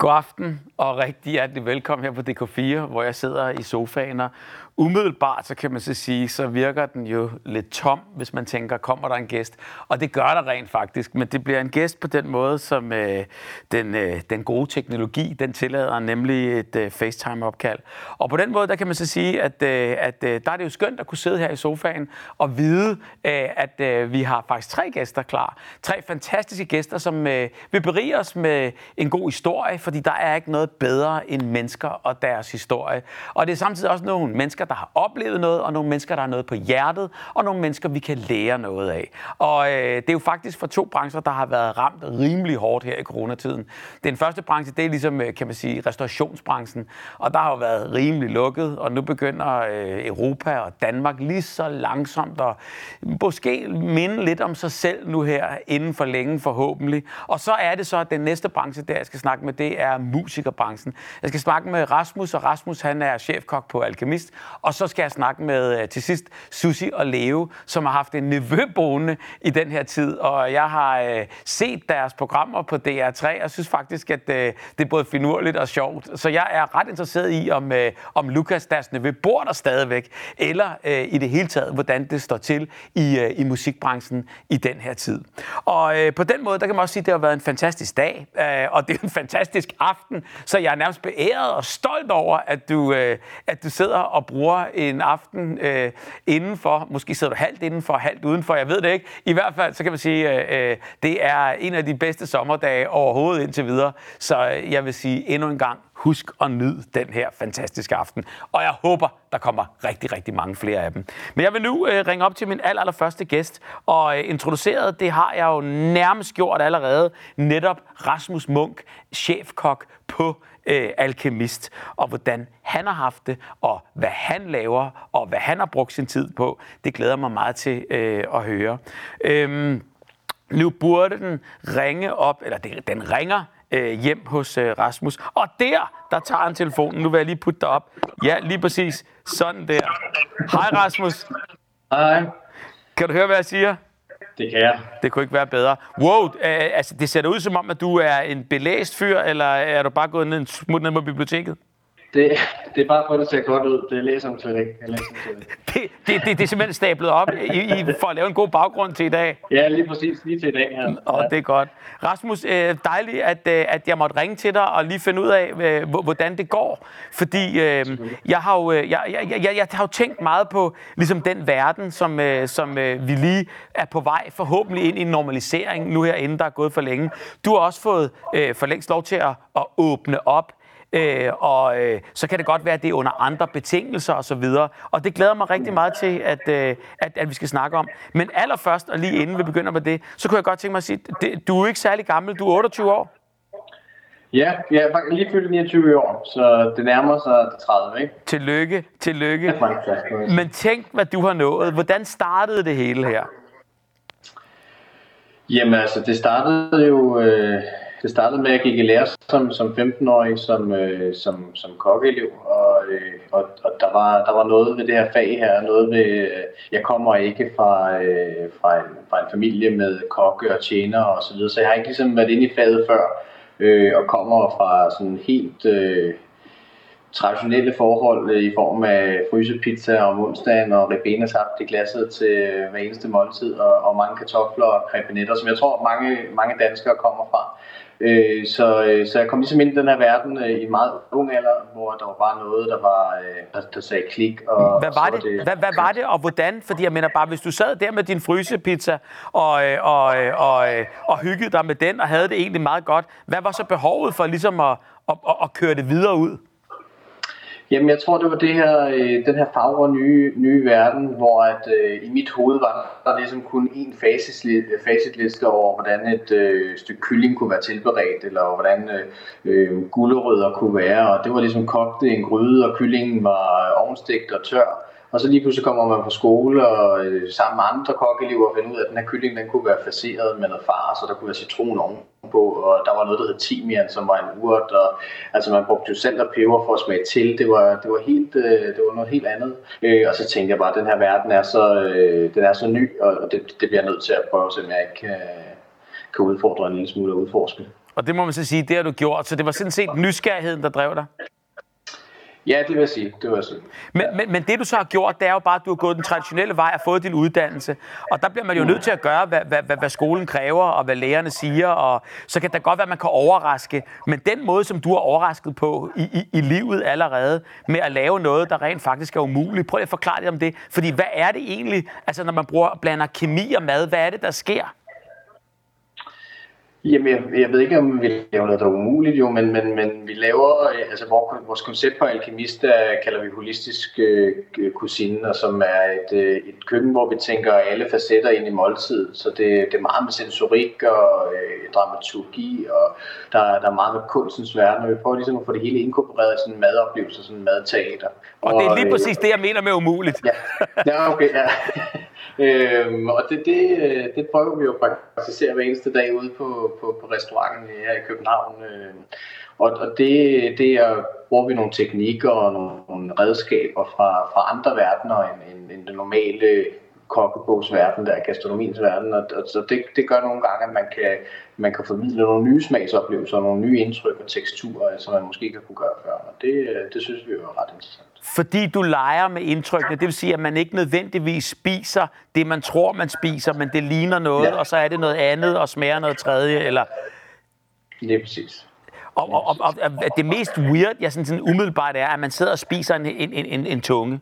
God aften og rigtig hjertelig velkommen her på DK4, hvor jeg sidder i sofaen. Og umiddelbart, så kan man så sige, så virker den jo lidt tom, hvis man tænker, kommer der en gæst? Og det gør der rent faktisk, men det bliver en gæst på den måde, som øh, den, øh, den gode teknologi, den tillader, nemlig et øh, FaceTime-opkald. Og på den måde, der kan man så sige, at, øh, at øh, der er det jo skønt at kunne sidde her i sofaen og vide, øh, at øh, vi har faktisk tre gæster klar. Tre fantastiske gæster, som øh, vil berige os med en god historie, fordi der er ikke noget bedre end mennesker og deres historie. Og det er samtidig også nogle mennesker, der har oplevet noget, og nogle mennesker, der har noget på hjertet, og nogle mennesker, vi kan lære noget af. Og øh, det er jo faktisk for to brancher, der har været ramt rimelig hårdt her i coronatiden. Den første branche, det er ligesom, øh, kan man sige, restaurationsbranchen, og der har jo været rimelig lukket, og nu begynder øh, Europa og Danmark lige så langsomt at måske minde lidt om sig selv nu her, inden for længe forhåbentlig. Og så er det så, at den næste branche, der jeg skal snakke med, det er musikerbranchen. Jeg skal snakke med Rasmus, og Rasmus han er chefkok på Alkemist, og så skal jeg snakke med øh, til sidst Susi og Leo, som har haft en nevøboende i den her tid, og jeg har øh, set deres programmer på DR3, og synes faktisk, at øh, det er både finurligt og sjovt. Så jeg er ret interesseret i, om, øh, om Lukas, deres nevø, bor der stadigvæk, eller øh, i det hele taget, hvordan det står til i, øh, i musikbranchen i den her tid. Og øh, på den måde, der kan man også sige, at det har været en fantastisk dag, øh, og det er en fantastisk aften, så jeg er nærmest beæret og stolt over, at du, øh, at du sidder og bruger en aften øh, indenfor. Måske sidder du halvt indenfor, halvt udenfor, jeg ved det ikke. I hvert fald, så kan man sige, øh, øh det er en af de bedste sommerdage overhovedet indtil videre. Så jeg vil sige endnu en gang, husk at nyde den her fantastiske aften. Og jeg håber, der kommer rigtig, rigtig mange flere af dem. Men jeg vil nu øh, ringe op til min aller, allerførste gæst, og øh, introduceret, det har jeg jo nærmest gjort allerede, netop Rasmus Munk, chefkok på øh, Alkemist, og hvordan han har haft det, og hvad han laver, og hvad han har brugt sin tid på. Det glæder mig meget til øh, at høre. Øhm, nu burde den ringe op, eller det, den ringer øh, hjem hos øh, Rasmus. Og der, der tager han telefonen. Nu vil jeg lige putte dig op. Ja, lige præcis. Sådan der. Hej Rasmus. Hej. Kan du høre, hvad jeg siger? Det kan jeg. Det kunne ikke være bedre. Wow, øh, altså det ser ud som om, at du er en belæst fyr, eller er du bare gået ned, smut ned på biblioteket? Det, det er bare for, at det ser godt ud. Det læser om slet ikke. Jeg læser det, det, det, det, det er simpelthen stablet op i, i, for at lave en god baggrund til i dag. Ja, lige præcis. Lige til i dag her. Og ja. det er godt. Rasmus, øh, dejligt, at, øh, at jeg måtte ringe til dig og lige finde ud af, øh, hvordan det går. Fordi jeg, har jo, jeg, jeg, jeg, jeg har jo tænkt meget på ligesom den verden, som, som vi lige er på vej forhåbentlig ind i en normalisering nu her, inden der er gået for længe. Du har også fået for længst lov til at, at åbne op øh, og øh, så kan det godt være, at det er under andre betingelser. Og, og det glæder mig rigtig meget til, at, øh, at, at vi skal snakke om. Men allerførst, og lige inden vi begynder med det, så kunne jeg godt tænke mig at sige, det, du er ikke særlig gammel, du er 28 år. Ja, jeg er faktisk lige fyldt 29 år, så det nærmer sig 30, ikke? Tillykke, tillykke. Men tænk, hvad du har nået. Hvordan startede det hele her? Jamen altså, det startede jo... Øh det startede med, at jeg gik i lære som, som 15-årig som, øh, som, som kokkeelev, og, øh, og, og der, var, der var noget ved det her fag her, noget ved, øh, jeg kommer ikke fra, øh, fra, en, fra en familie med kokke og tjener og så videre, så jeg har ikke ligesom været inde i faget før, øh, og kommer fra sådan helt... Øh, traditionelle forhold øh, i form af frysepizza om onsdagen og ribenasaft i glasset til hver eneste måltid og, og mange kartofler og crepenetter, som jeg tror mange, mange danskere kommer fra. Øh, så, øh, så jeg kom ligesom ind i den her verden øh, i meget ung alder, hvor der var bare noget, der var øh, der, der sagde klik. Og, hvad var, det? det? Hvad, hvad var det, og hvordan? Fordi jeg mener bare, hvis du sad der med din frysepizza og, øh, og, øh, og, øh, og hyggede dig med den og havde det egentlig meget godt, hvad var så behovet for ligesom at, at, at, at køre det videre ud? Jamen, jeg tror, det var det her, øh, den her fagre nye, nye verden, hvor at, øh, i mit hoved var der ligesom kun én facitliste over, hvordan et øh, stykke kylling kunne være tilberedt, eller hvordan øh, øh, gulerødder kunne være, og det var ligesom kogt i en gryde, og kyllingen var ovenstegt og tør. Og så lige pludselig kommer man på skole og øh, sammen med andre kokkelever og finder ud af, at den her kylling den kunne være faceret med noget far, så der kunne være citron ovenpå, og der var noget, der hed timian, som var en urt, og altså man brugte jo salt og peber for at smage til. Det var, det var, helt, øh, det var noget helt andet. Øh, og så tænkte jeg bare, at den her verden er så, øh, den er så ny, og det, det bliver jeg nødt til at prøve, så jeg ikke kan, kan udfordre en lille smule og udforske. Og det må man så sige, det har du gjort. Så det var sådan set nysgerrigheden, der drev dig? Ja, det vil jeg sige. Det vil jeg sige. Men, ja. men, men det du så har gjort, det er jo bare, at du har gået den traditionelle vej og fået din uddannelse. Og der bliver man jo nødt til at gøre, hvad, hvad, hvad, hvad skolen kræver, og hvad lærerne siger. Og så kan det godt være, at man kan overraske. Men den måde, som du har overrasket på i, i, i livet allerede, med at lave noget, der rent faktisk er umuligt. Prøv at forklare lidt om det. Fordi hvad er det egentlig, altså når man bruger, blander kemi og mad, hvad er det, der sker? Jamen, jeg, jeg ved ikke, om vi laver noget, der er umuligt jo, men, men, men vi laver, øh, altså vores koncept på Alkemist, der kalder vi holistisk øh, kusine, og som er et, øh, et køkken, hvor vi tænker alle facetter ind i måltid. Så det, det er meget med sensorik og øh, dramaturgi, og der, der er meget med kunstens verden, og vi prøver ligesom at få det hele inkorporeret i sådan en madoplevelse, sådan en madteater. Og, og det er lige præcis det, jeg mener med umuligt. Ja, ja okay, ja. Øhm, og det, det, det prøver vi jo at praktisere hver eneste dag ude på, på, på restauranten her i København. Øh, og, og det, det er, bruger vi nogle teknikker og nogle, nogle redskaber fra, fra andre verdener end, end, end den normale kokkebogsverden, der er gastronomiens verden, og, og så det, det gør nogle gange, at man kan, man kan formidle nogle nye smagsoplevelser, nogle nye indtryk og teksturer, som man måske ikke har kunne gøre før, og det, øh, det synes vi er ret interessant. Fordi du leger med indtrykkene, det vil sige, at man ikke nødvendigvis spiser det, man tror, man spiser, men det ligner noget, ja. og så er det noget andet og smager noget tredje, eller... Det er præcis. Og, og, og, og, og det mest weird, jeg sådan, sådan umiddelbart er, at man sidder og spiser en, en, en, en tunge.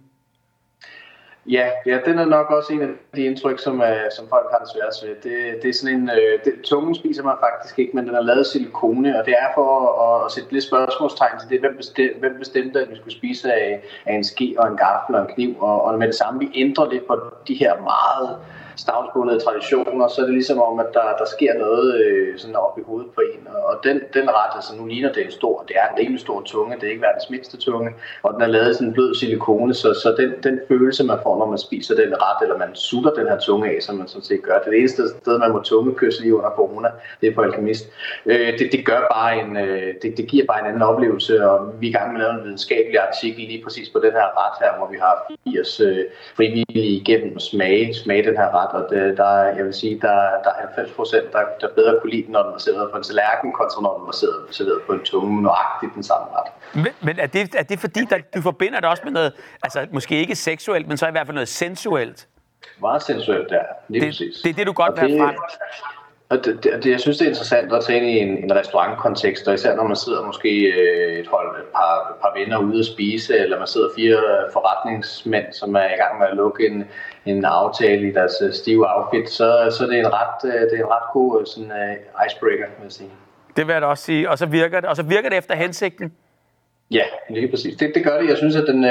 Ja, ja, den er nok også en af de indtryk, som, er, som folk har det svært ved. Det, det er sådan en, øh, det, tungen spiser man faktisk ikke, men den er lavet silikone, og det er for at, at sætte lidt spørgsmålstegn til det, hvem bestemte, hvem bestemte at vi skulle spise af, af en ske og en gaffel og en kniv, og, og med det samme, vi ændrer lidt på de her meget stavnsbundede traditioner, så er det ligesom om, at der, der sker noget øh, sådan op i hovedet på en. Og den, den ret, altså nu ligner det en stor, det er en rimelig stor tunge, det er ikke verdens mindste tunge, og den er lavet i sådan en blød silikone, så, så den, den følelse, man får, når man spiser den ret, eller man sutter den her tunge af, som man sådan set gør, det er det eneste sted, man må tungekysse lige under corona, det er på Alkemist. Øh, det, det gør bare en, øh, det, det giver bare en anden oplevelse, og vi er i gang med at lave en videnskabelig artikel lige præcis på den her ret her, hvor vi har 80 øh, frivillige igennem smage, smage den her ret, ret, og det, der, jeg vil sige, der, der er 90 procent, der, der bedre kunne lide den, når den var serveret på en tallerken, kontra når den var serveret på en tunge, nøjagtigt den samme ret. Men, men er, det, er det fordi, der, du forbinder det også med noget, altså måske ikke seksuelt, men så i hvert fald noget sensuelt? Meget sensuelt, ja. Lige det, præcis. det er det, du godt vil have frem. Og det, det, det, jeg synes, det er interessant at tage ind i en, en restaurantkontekst, og især når man sidder måske øh, et hold, et par, et par venner ude at spise, eller man sidder fire forretningsmænd, som er i gang med at lukke en, en aftale i deres øh, stive outfit, så, så det er en ret, øh, det er en ret god sådan, uh, icebreaker, vil jeg sige. Det vil jeg da også sige. Og så virker det, og så virker det efter hensigten? Ja, lige præcis. Det, det gør det. Jeg synes, at den,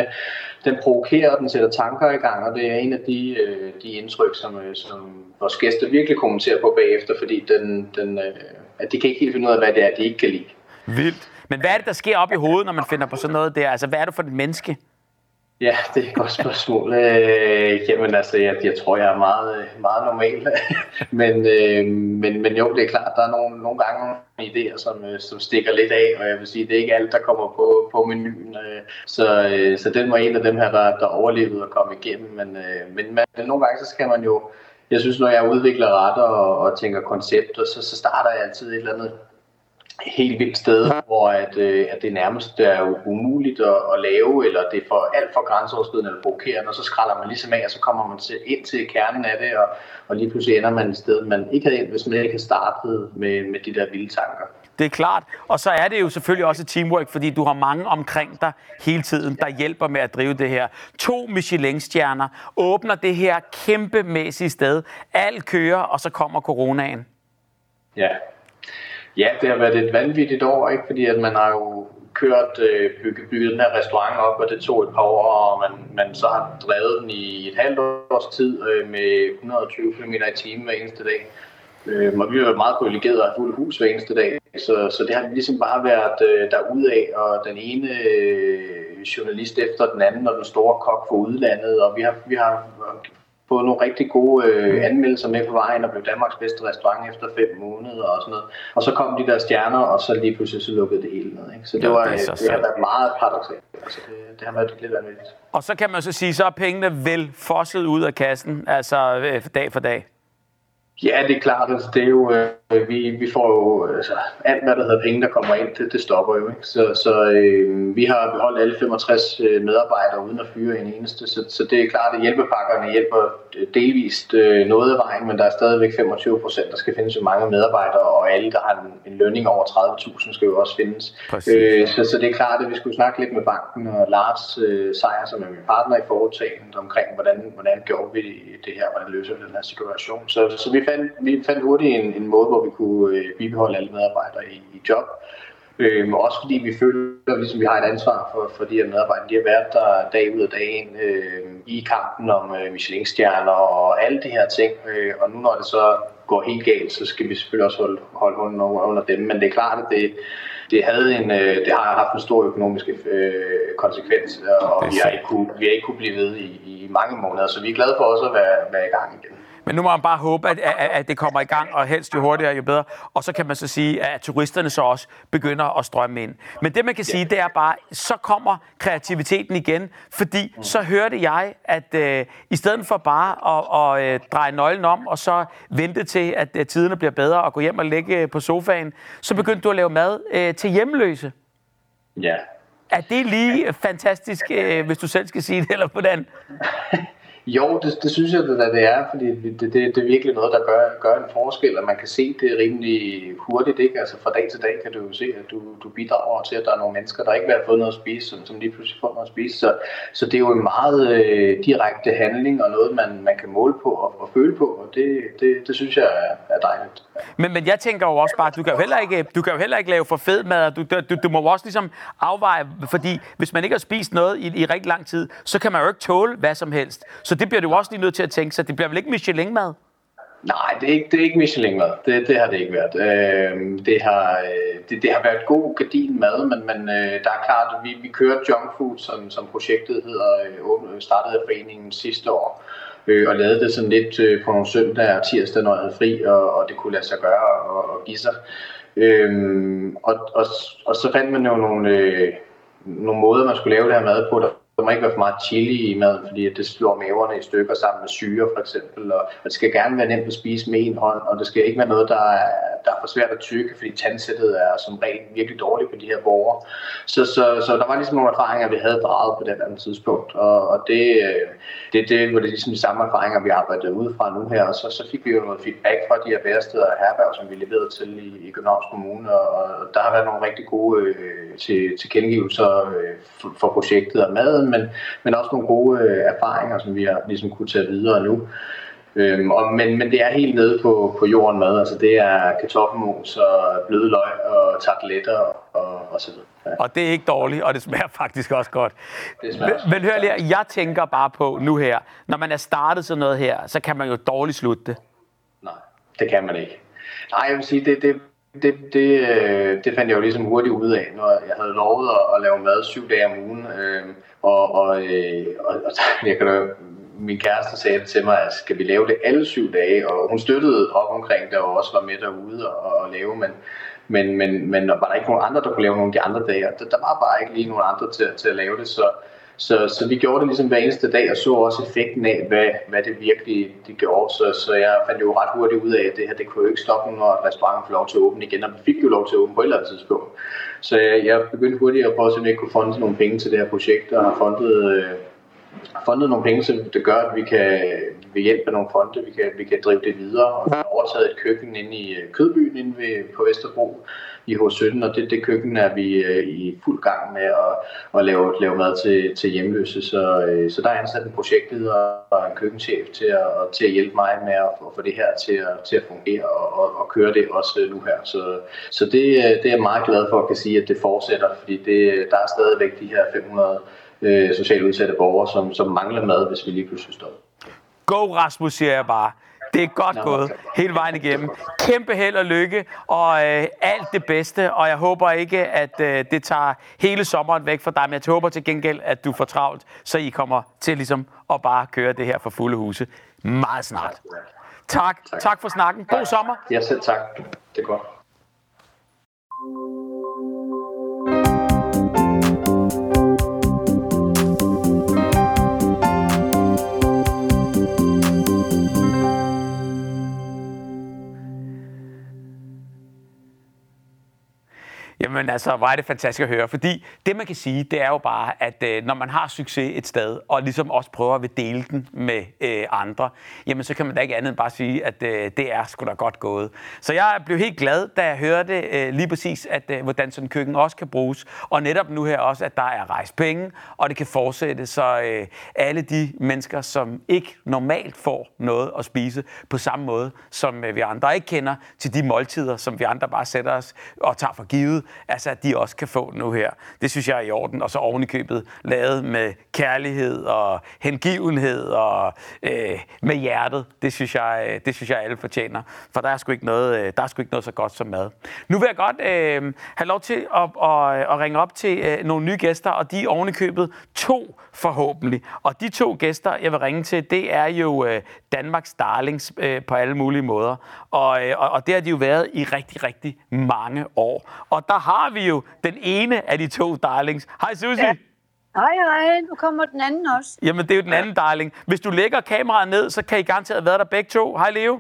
den provokerer, og den sætter tanker i gang, og det er en af de, de indtryk, som, som vores gæster virkelig kommenterer på bagefter, fordi den, den, at de kan ikke helt finde ud af, hvad det er, de ikke kan lide. Vildt. Men hvad er det, der sker op i hovedet, når man finder på sådan noget der? Altså, hvad er det for et menneske? Ja, det er et godt spørgsmål. Øh, jamen altså, jeg, jeg tror, jeg er meget, meget normal. men, øh, men, men jo, det er klart, der er nogle, nogle gange idéer, som, øh, som stikker lidt af, og jeg vil sige, det er ikke alt, der kommer på, på menuen. Øh, så, øh, så den var en af dem her, der, der overlevede at komme igennem. Men, øh, men, man, nogle gange, så skal man jo, jeg synes, når jeg udvikler retter og, og tænker koncepter, så, så starter jeg altid et eller andet helt vildt sted, hvor at, øh, at det nærmest er umuligt at, at lave, eller det er for alt for grænseoverskridende eller provokerende, og så skræller man ligesom af, og så kommer man til, ind til kernen af det, og, og lige pludselig ender man et sted, man ikke havde ind, hvis man ikke havde startet med, med de der vilde tanker. Det er klart. Og så er det jo selvfølgelig også teamwork, fordi du har mange omkring dig hele tiden, der hjælper med at drive det her. To Michelin-stjerner åbner det her kæmpemæssige sted. Alt kører, og så kommer coronaen. Ja, Ja, det har været et vanvittigt år, ikke? fordi at man har jo kørt, øh, bygget, bygget den her restaurant op, og det tog et par år, og man, man så har drevet den i et halvt års tid øh, med 120 km i timen hver eneste dag. Øh, og vi har været meget privilegeret og fuldt hus hver eneste dag, så, så det har ligesom bare været øh, af, og den ene øh, journalist efter den anden, og den store kok fra udlandet, og vi har, vi har fået nogle rigtig gode øh, anmeldelser med på vejen og blev Danmarks bedste restaurant efter fem måneder og sådan noget. Og så kom de der stjerner, og så lige pludselig så lukkede det hele ned. Ikke? Så det, ja, var, det, så det har været meget paradoxalt. Altså det, det har været lidt vanvittigt. Og så kan man så sige, så er pengene vel fosset ud af kassen, altså øh, dag for dag. Ja, det er klart. Altså, det er jo, øh, vi, vi får jo altså, alt, hvad der hedder penge, der kommer ind, det, det stopper jo. Ikke? Så, så øh, vi har beholdt alle 65 øh, medarbejdere uden at fyre en eneste. Så, så det er klart, at hjælpepakkerne hjælper delvist øh, noget af vejen, men der er stadigvæk 25 procent, der skal findes jo mange medarbejdere, og alle, der har en, en lønning over 30.000, skal jo også findes. Øh, så, så det er klart, at vi skulle snakke lidt med banken og Lars øh, Sejer, som er min partner i foretagendet, omkring, hvordan, hvordan gjorde vi det her, hvordan løser vi den her situation. Så, så vi fandt, vi fandt hurtigt en, en måde, hvor vi kunne øh, bibeholde alle medarbejdere i, i job. Øhm, også fordi vi føler, ligesom vi har et ansvar for, for de her medarbejdere. De har været der dag ud og dag ind øh, i kampen om øh, Michelin-stjerner og alle de her ting. Øh, og nu når det så går helt galt, så skal vi selvfølgelig også holde, holde hånden under, under dem. Men det er klart, at det, det, havde en, øh, det har haft en stor økonomisk øh, konsekvens, og vi har, ikke kunne, vi har ikke kunne blive ved i, i mange måneder. Så vi er glade for også at være, være i gang igen. Men nu må man bare håbe, at, at, at det kommer i gang, og helst jo hurtigere, jo bedre. Og så kan man så sige, at turisterne så også begynder at strømme ind. Men det, man kan sige, det er bare, så kommer kreativiteten igen, fordi så hørte jeg, at øh, i stedet for bare at, at, øh, dreje nøglen om, og så vente til, at øh, tiderne bliver bedre, og gå hjem og ligge på sofaen, så begyndte du at lave mad øh, til hjemløse. Ja. Er det lige fantastisk, øh, hvis du selv skal sige det, eller hvordan? Jo, det, det synes jeg, at det er, fordi det, det, det er virkelig noget, der gør, gør en forskel, og man kan se det rimelig hurtigt. Ikke? Altså fra dag til dag kan du jo se, at du, du bidrager til, at der er nogle mennesker, der ikke har fået noget at spise, som, som lige pludselig får noget at spise. Så, så det er jo en meget øh, direkte handling, og noget, man, man kan måle på og, og føle på, og det, det, det synes jeg er, er dejligt. Men, men jeg tænker jo også bare, du kan jo heller ikke, du kan jo heller ikke lave for fed mad, du, du, du må jo også ligesom afveje, fordi hvis man ikke har spist noget i, i rigtig lang tid, så kan man jo ikke tåle hvad som helst. Så det bliver du også lige nødt til at tænke sig. Det bliver vel ikke Michelin-mad? Nej, det er ikke, det er ikke Michelin-mad. Det, det har det ikke været. Øh, det, har, øh, det, det har været god gardin mad, men, men øh, der er klart, at vi, vi kører junk food, som, som projektet hedder, øh, startede foreningen sidste år. Øh, og lavede det sådan lidt øh, på nogle søndage og tirsdag, når jeg havde fri, og, og det kunne lade sig gøre og, og give sig. Øhm, og, og, og så fandt man jo nogle, øh, nogle måder, man skulle lave det her mad på, der der må ikke være for meget chili i maden, fordi det slår maverne i stykker sammen med syre for eksempel. Og det skal gerne være nemt at spise med en hånd, og det skal ikke være noget, der er, der er for svært at tykke, fordi tandsættet er som regel virkelig dårligt på de her borgere. Så, så, så der var ligesom nogle erfaringer, vi havde draget på det andet tidspunkt, og, og det, det, det var det ligesom de samme erfaringer, vi arbejdede ud fra nu her, og så, så fik vi jo noget feedback fra de her væresteder og herberg, som vi leverede til i, i Københavns Kommune, og, og der har været nogle rigtig gode øh, til, tilkendegivelser øh, for, for projektet og maden, men, men også nogle gode øh, erfaringer, som vi har ligesom kunne tage videre nu. Øhm, og, men, men det er helt nede på, på jorden mad, altså det er kartoffelmos og bløde løg og tarteletter og, og så videre. Ja. Og det er ikke dårligt, og det smager faktisk også godt. Det smager men, men hør lige, jeg tænker bare på nu her, når man er startet sådan noget her, så kan man jo dårligt slutte det. Nej, det kan man ikke. Nej, jeg vil sige, det, det, det, det, øh, det fandt jeg jo ligesom hurtigt ud af, når jeg havde lovet at, at lave mad syv dage om ugen. Øh, og, og, øh, og, og jeg kan da, min kæreste sagde til mig, at skal vi lave det alle syv dage? Og hun støttede op omkring det, og også var med derude og, og lave, men, men, men, men var der ikke nogen andre, der kunne lave nogle af de andre dage? Der, der var bare ikke lige nogen andre til, til at lave det, så, så, så vi gjorde det ligesom hver eneste dag, og så også effekten af, hvad, hvad det virkelig det gjorde. Så, så jeg fandt jo ret hurtigt ud af, at det her det kunne jo ikke stoppe, når restauranten får lov til at åbne igen, og vi fik jo lov til at åbne på et eller andet tidspunkt. Så jeg, jeg begyndte hurtigt at prøve, at jeg kunne fonde nogle penge til det her projekt, og har fundet, øh, fundet nogle penge, som det gør, at vi kan ved hjælp af nogle fonde, vi kan, vi kan drive det videre. Og vi har overtaget et køkken inde i øh, Kødbyen inde ved, på Vesterbro, i H17, og det, det køkken er vi øh, i fuld gang med at, at lave, lave mad til, til hjemløse. Så, øh, så der er ansat en projektleder og en køkkenchef til at, til at hjælpe mig med at få det her til at, til at fungere og, og, og køre det også nu her. Så, så det, øh, det er jeg meget glad for at kan sige, at det fortsætter, fordi det, der er stadigvæk de her 500 øh, socialt udsatte borgere, som, som mangler mad, hvis vi lige pludselig stopper. Go Rasmus, siger jeg bare. Det er godt gået hele vejen igennem. Kæmpe held og lykke, og øh, alt det bedste. Og jeg håber ikke, at øh, det tager hele sommeren væk fra dig, men jeg håber til gengæld, at du får travlt, så I kommer til ligesom at bare køre det her for fulde huse meget snart. Tak. Tak, tak for snakken. God sommer. Ja, selv tak. Det er godt. Jamen altså, hvor er det fantastisk at høre, fordi det man kan sige, det er jo bare, at øh, når man har succes et sted, og ligesom også prøver at dele den med øh, andre, jamen så kan man da ikke andet end bare sige, at øh, det er sgu da godt gået. Så jeg blev helt glad, da jeg hørte øh, lige præcis, at øh, hvordan sådan en køkken også kan bruges, og netop nu her også, at der er rejst penge, og det kan fortsætte, så øh, alle de mennesker, som ikke normalt får noget at spise på samme måde, som øh, vi andre ikke kender, til de måltider, som vi andre bare sætter os og tager for givet, altså at de også kan få nu her. Det synes jeg er i orden, og så ovenikøbet lavet med kærlighed og hengivenhed og øh, med hjertet. Det synes, jeg, øh, det synes jeg alle fortjener, for der er sgu ikke noget, øh, der er sgu ikke noget så godt som mad. Nu vil jeg godt øh, have lov til at, at, at ringe op til øh, nogle nye gæster, og de er ovenikøbet to forhåbentlig. Og de to gæster, jeg vil ringe til, det er jo øh, Danmarks darlings øh, på alle mulige måder. Og, øh, og, og det har de jo været i rigtig, rigtig mange år. Og der har vi jo den ene af de to darlings. Hej Susie. Ja. Hej, hej. Nu kommer den anden også. Jamen, det er jo den anden darling. Hvis du lægger kameraet ned, så kan I garanteret være der begge to. Hej, Leo.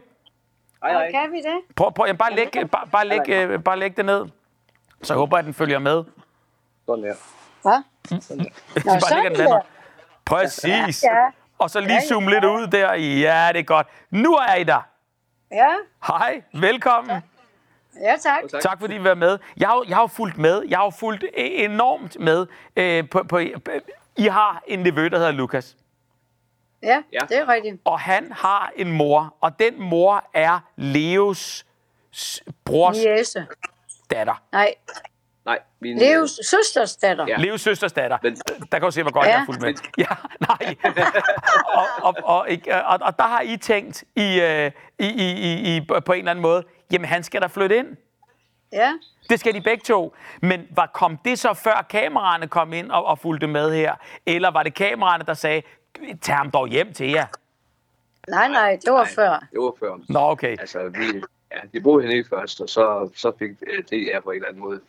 Hej, hej. Kan vi det? Prøv, prøv, jamen, bare, læg, bare, bare, læg, øh, bare læg det ned. Så jeg håber, at den følger med. Sådan der. Hvad? Nå, bare lægger den der. Præcis. Ja. Og så lige zoome lidt ud der. Ja, det er godt. Nu er I der. Ja, Hej, velkommen. ja tak. Tak. Tak fordi I var med. Jeg har, jeg har fulgt med. Jeg har fulgt enormt med. Øh, på, på, I har en nevø, der hedder Lukas. Ja, Ja. det er rigtigt. Og han har en mor. Og den mor er Leos brors Jæse. datter. Nej, Nej, min, Leos søsters datter. Ja. Leos søsters datter. Men- Der kan du se, hvor godt Ja. jeg har fulgt med. Ja, nej. og, og, og, ikke- og, og der har I tænkt i, øh, i, i, i, i, på en eller anden måde, jamen han skal da flytte ind. Ja. Det skal de begge to. Men var, kom det så før kameraerne kom ind og, og fulgte med her? Eller var det kameraerne, der sagde, tag ham dog hjem til jer? Nej, nej, det var før. Det var før. Nå, okay. Altså, vi, ja, de boede hernede først, og så, så fik øh, DR på en eller anden måde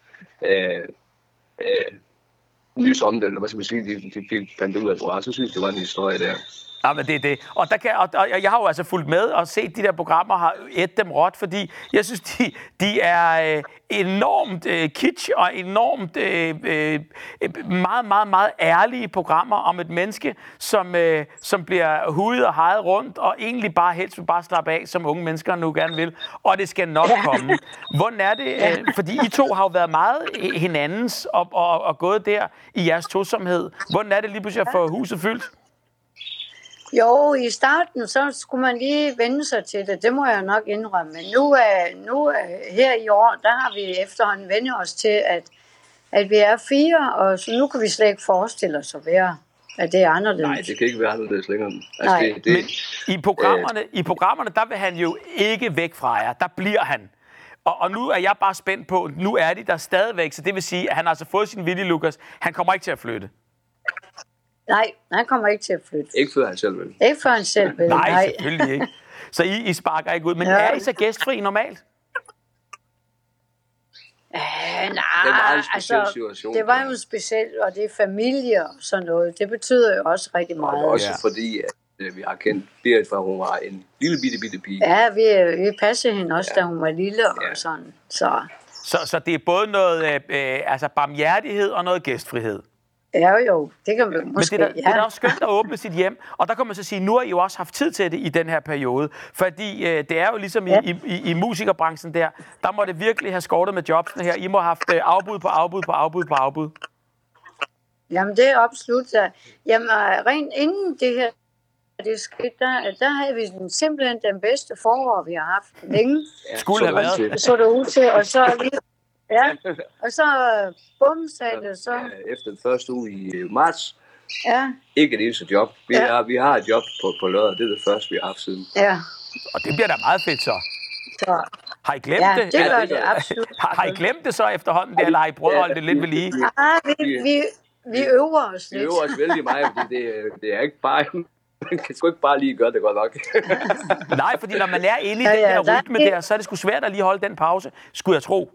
øh, øh, lys om det, eller hvad skal man sige, de, de fik fandt ud af, at så synes det var en historie der. Ja, men det er det. Og, der kan, og, og jeg har jo altså fulgt med og set de der programmer og har et dem råt, fordi jeg synes, de, de er øh, enormt øh, kitsch og enormt øh, øh, meget, meget, meget ærlige programmer om et menneske, som, øh, som bliver hudet og hejet rundt og egentlig bare helst vil bare slappe af, som unge mennesker nu gerne vil. Og det skal nok komme. Hvordan er det? Øh, fordi I to har jo været meget hinandens og, og, og gået der i jeres tosomhed. Hvordan er det lige pludselig at få huset fyldt? Jo, i starten, så skulle man lige vende sig til det. Det må jeg nok indrømme. Men nu, er, nu er, her i år, der har vi efterhånden vendt os til, at, at vi er fire, og så nu kan vi slet ikke forestille os at være, at det er anderledes. Nej, det kan ikke være anderledes længere. Altså, Nej. det, det, Men i programmerne, i programmerne, der vil han jo ikke væk fra jer. Der bliver han. Og, og nu er jeg bare spændt på, nu er de der stadigvæk, så det vil sige, at han har altså fået sin vilje, Lukas. Han kommer ikke til at flytte. Nej, han kommer ikke til at flytte. ikke før han selv vil. Ikke for han selv vil. Nej, Nej. selvfølgelig ikke. Så I, I sparker ikke ud. Men Ja. er I så gæstfri normalt? Ja, Det er en nej, meget speciel altså, situation. det var jo specielt, og det er familie og sådan noget. Det betyder jo også rigtig Og meget. også Ja. fordi, at øh, vi har kendt Berit fra, hun var en lille bitte, bitte pige. Ja, vi, vi passede hende også, da hun var lille og Ja. sådan. Så Så, så det er både noget øh, øh, altså barmhjertighed og noget gæstfrihed. Ja, jo, det kan Men måske, det er, da, det er da ja. også skønt at åbne sit hjem. Og der kan man så sige, nu har I jo også haft tid til det i den her periode. Fordi øh, det er jo ligesom i, Ja. i, i, i musikerbranchen der, der må det virkelig have skortet med jobsene her. I må have haft øh, afbud på afbud på afbud på afbud. Jamen, det er absolut. Ja. Jamen, øh, rent inden det her det skete, der, der havde vi den, simpelthen den bedste forår, vi har haft længe. Ja, Skulle så have været. Det så det ud til, og så lige, ja, og så øh, bum sagde det, så, Efter den første uge i øh, marts, ja, ikke et eneste job. Vi, Ja. har, vi har et job på, på lørdag. Det er det første, vi har haft siden. ja, Og det bliver da meget fedt så. så, Har I glemt ja, det? det Ja, gør det det absolut. Har, har I glemt det så efterhånden, det, eller har I prøvet at holde det lidt ved lige? Ah, vi, vi, vi øver os Vi lidt. øver os vældig meget, fordi det, øh, det er ikke bare... Man kan sgu ikke bare lige gøre det godt nok. Nej, fordi når man er inde i Ja, den ja, der der- rytme der, så er det sgu svært at lige holde den pause, skulle jeg tro.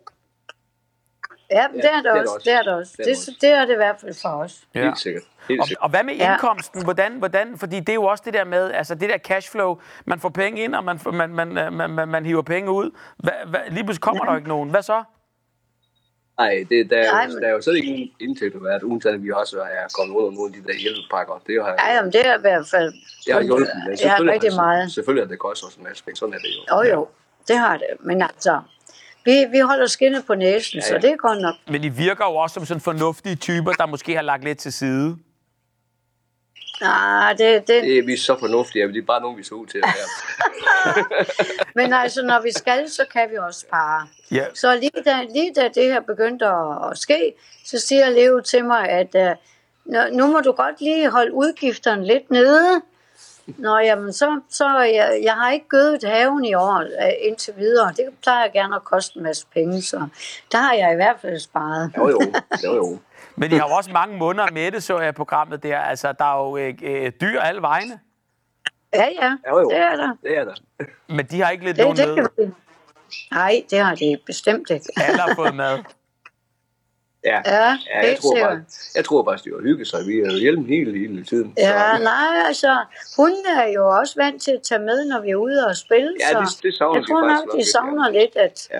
Ja, men det er det det er også. Det er det også. Det er det Det, det er det i hvert fald for os. Ja. Helt sikkert. Helt Og, sikkert. og hvad med Ja. indkomsten? Hvordan, hvordan, fordi det er jo også det der med, altså det der cashflow, man får penge ind, og man, man, man, man, man, man hiver penge ud. Hvad, hvad, lige pludselig kommer der ikke nogen. Hvad så? Nej, det, der, Nej, Nej, men- men... der er jo slet ikke indtægter været, uden at vi også er kommet under nogle af de der hjælpepakker. Det har, Ja, jamen, det er i hvert fald... det har hjulpet, men Ja, selvfølgelig, rigtig har- meget. selvfølgelig er det koster også en masse penge. Sådan er det jo. Jo, jo, det har det. Men altså, vi, vi holder skinnet på næsen, ja, Ja, så det er godt nok. Men I virker jo også som sådan fornuftige typer, der måske har lagt lidt til side. Nej, det, det, Det er vi er så fornuftige, at det er bare nogen, vi så ud til at være. men altså, når vi skal, så kan vi også spare. Ja. Så lige da, lige da det her begyndte at, at ske, så siger Leo til mig, at uh, nu må du godt lige holde udgifterne lidt nede. Nå, jamen, så, så jeg, jeg har ikke gødet haven i år uh, indtil videre. Det plejer gerne at koste en masse penge, så der har jeg i hvert fald sparet. Jo, jo. jo, jo. Men I har jo også mange måneder med det, så jeg i programmet der. Altså, der er jo øh, øh, dyr alle vegne, Ja, ja, Jo, jo. det er der. Det er der. men de har ikke lidt Det, nogen det vi. Nej, det har de bestemt ikke. Alle har fået mad. Ja, Ja, ja jeg, tror bare, jeg tror bare, at de har hygget sig. Vi har jo hjælpen hele, hele tiden. Ja, så, nej, altså, hun er jo også vant til at tage med, når vi er ude og spille, Ja, det- det savner jeg tror faktisk nok, de lidt, savner lidt at, Ja.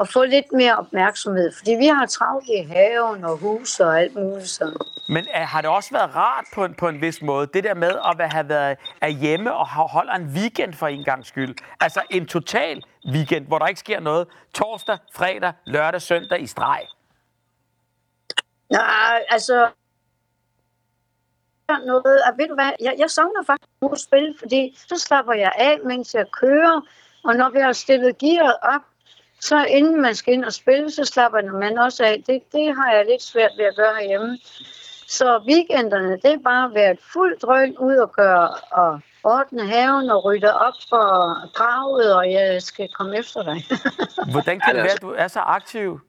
at få lidt mere opmærksomhed, fordi vi har travlt i haven og hus og alt muligt, så Men er, har det også været rart på en, på en vis måde, det der med at være- have været er hjemme og holder en weekend for en gang skyld? Altså en total weekend, hvor der ikke sker noget. Torsdag, fredag, lørdag, søndag i streg. Nej, altså... Noget, og ved du hvad, jeg, jeg savner faktisk nu at spille, fordi så slapper jeg af, mens jeg kører, og når vi har stillet gearet op, så inden man skal ind og spille, så slapper man også af. Det, det har jeg lidt svært ved at gøre herhjemme. Så weekenderne, det er bare at være et fuldt drøn ud og gøre og ordne haven og rydde op for gravet, og jeg skal komme efter dig. Hvordan kan det være, altså- at du er så aktiv?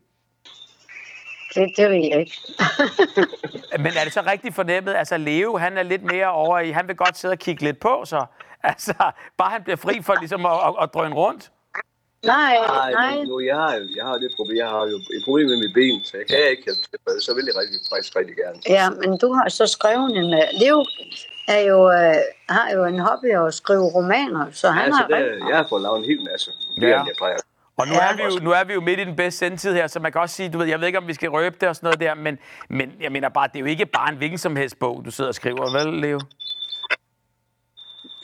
Det, det ved jeg ikke. Men er det så rigtig fornemmet? Altså Leo, han er lidt mere over i, han vil godt sidde og kigge lidt på, så altså, bare han bliver fri for ligesom at, at, at drøne rundt. Nej, Nej, nej. nu, jeg har, jo- jeg har det problem. Jeg har jo et problem med mit ben, så jeg kan ikke hjælpe til, så vil jeg rigtig, faktisk rigtig gerne. Ja, men du har så skrevet en... Uh, Leo er jo, uh, har jo en hobby at skrive romaner, så han altså, har det, rigtig... jeg har fået lavet en hel masse. Ja. Ja. jeg plejer. Og nu, Ja. er vi jo, nu er vi jo midt i den bedste sendtid her, så man kan også sige, du ved, jeg ved ikke, om vi skal røbe det og sådan noget der, men, men jeg mener bare, det er jo ikke bare en hvilken som helst bog, du sidder og skriver, vel, Leo?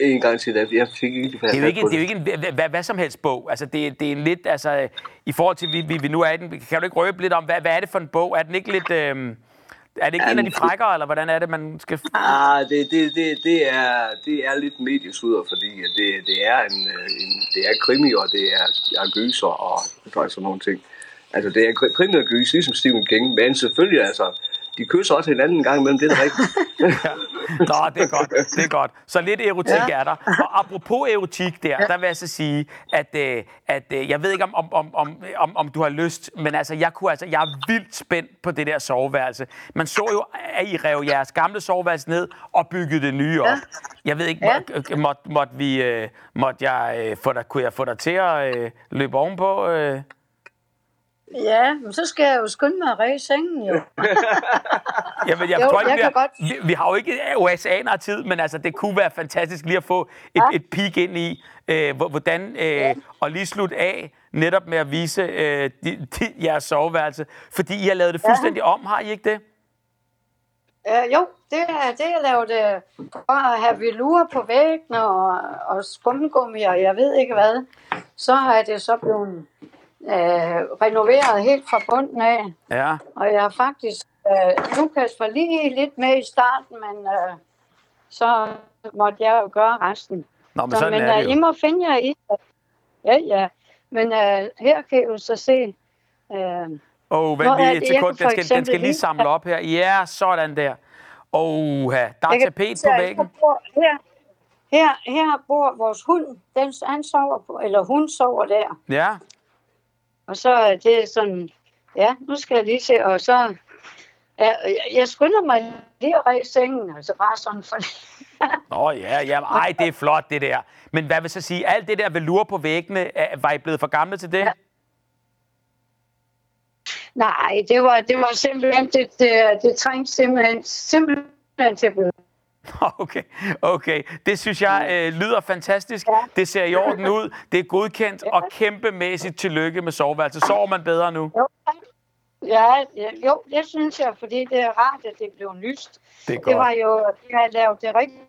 En gang til, at jeg fik ikke Det er jo ikke, det er jo ikke en hvad, hvad, hvad som helst bog. Altså, det, det er en lidt, altså, i forhold til, vi, vi, vi nu er i den, kan du ikke røbe lidt om, hvad, hvad er det for en bog? Er den ikke lidt, øh, er det ikke en af de frækkere, eller hvordan er det, man skal... Ah, det, det, det, det, er, det er lidt mediesuder, fordi det, det, er en, øh, en, det er krimi, og det er, er gyser og sådan nogle ting. Altså, det er kri- krimi og gys, ligesom Stephen King, men selvfølgelig, altså, de kysser også hinanden en gang imellem, det er da rigtigt. Nå, det er godt, det er godt. Så lidt erotik ja. er der. Og apropos erotik der, der vil jeg så sige, at, øh, at øh, jeg ved ikke, om, om, om, om, om, om du har lyst, men altså, jeg, kunne, altså, jeg er vildt spændt på det der soveværelse. Man så jo, at I rev jeres gamle soveværelse ned og byggede det nye op. Ja. Jeg ved ikke, Ja. må, måtte, måtte, vi, øh, måtte jeg, øh, få dig, kunne jeg få dig til at øh, løbe ovenpå? Øh? Ja, men så skal jeg jo skynde mig at ræse sengen, jo. Jamen, jeg Jo, tror ikke, jeg vi, har, godt- vi, vi har jo ikke oceaner af tid, men altså, det kunne være fantastisk lige at få et, ja. et peek ind i, øh, hvor- hvordan, øh, ja. og lige slutte af netop med at vise øh, de, de, jeres soveværelse, fordi I har lavet det fuldstændig om, har I ikke det? Uh, jo, det er det, jeg lavede for at have velure på væggene og, og skumgummi og jeg ved ikke hvad. Så er det så blevet uh, renoveret helt fra bunden af. Ja. Og jeg har faktisk, uh, Lukas var lige lidt med i starten, men uh, så måtte jeg jo gøre resten. Nå, men Så, sådan men er uh, det I jo. må finde jer i det. Ja, ja. Men uh, her kan I jo så se, Åh, oh, vent lige et sekund, den skal, den skal lige samle op her. Ja, sådan der. Åh, der er tapet på væggen. Her, her, her bor vores hund. Den, han sover på, eller hun sover der. Ja, Og så er det sådan, ja, nu skal jeg lige se, og så, ja, jeg skynder mig lige at ræse sengen, altså bare sådan for Nå ja, ja, ej, det er flot det der. Men hvad vil så sige, alt det der velure på væggene, var I blevet for gamle til det? Ja. Nej, det var, det var simpelthen, det, det, det trængte simpelthen, simpelthen til at blive. Okay, okay. Det synes jeg øh, lyder fantastisk. Det ser i orden ud. Det er godkendt, og kæmpemæssigt tillykke med soveværelset. Sover man bedre nu? Jo. Ja, jo, det synes jeg, fordi det er rart, at det blev lyst. Det er Det godt. var jo, de har lavet det rigtigt.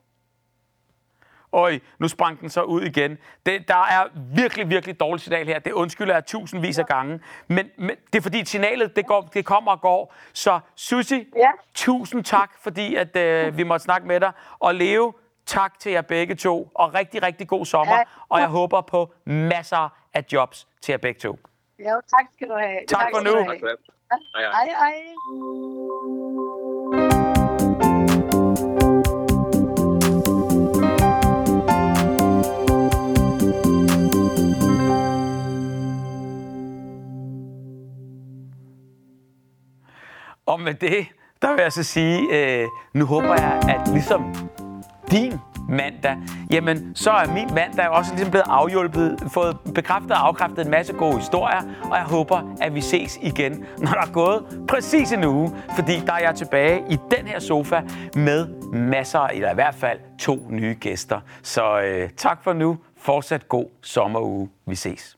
Øj, nu sprang den så ud igen. Det, der er virkelig, virkelig dårligt signal her. Det undskylder jeg tusindvis af gange. Men, men det er fordi signalet, det, går, det kommer og går. Så Susi, Ja. tusind tak, fordi at, øh, vi måtte snakke med dig. Og Leo, tak til jer begge to. Og rigtig, rigtig god sommer. Ja. Og jeg håber på masser af jobs til jer begge to. Ja, tak skal du have. Tak for skal nu. Tak for. Hej, hej. Hej, Og med det, der vil jeg så sige, øh, nu håber jeg, at ligesom din mandag, jamen så er min mandag også ligesom blevet afhjulpet, fået bekræftet og afkræftet en masse gode historier, og jeg håber, at vi ses igen, når der er gået præcis en uge, fordi der er jeg tilbage i den her sofa med masser, eller i hvert fald to nye gæster. Så øh, tak for nu. Fortsat god sommeruge. Vi ses.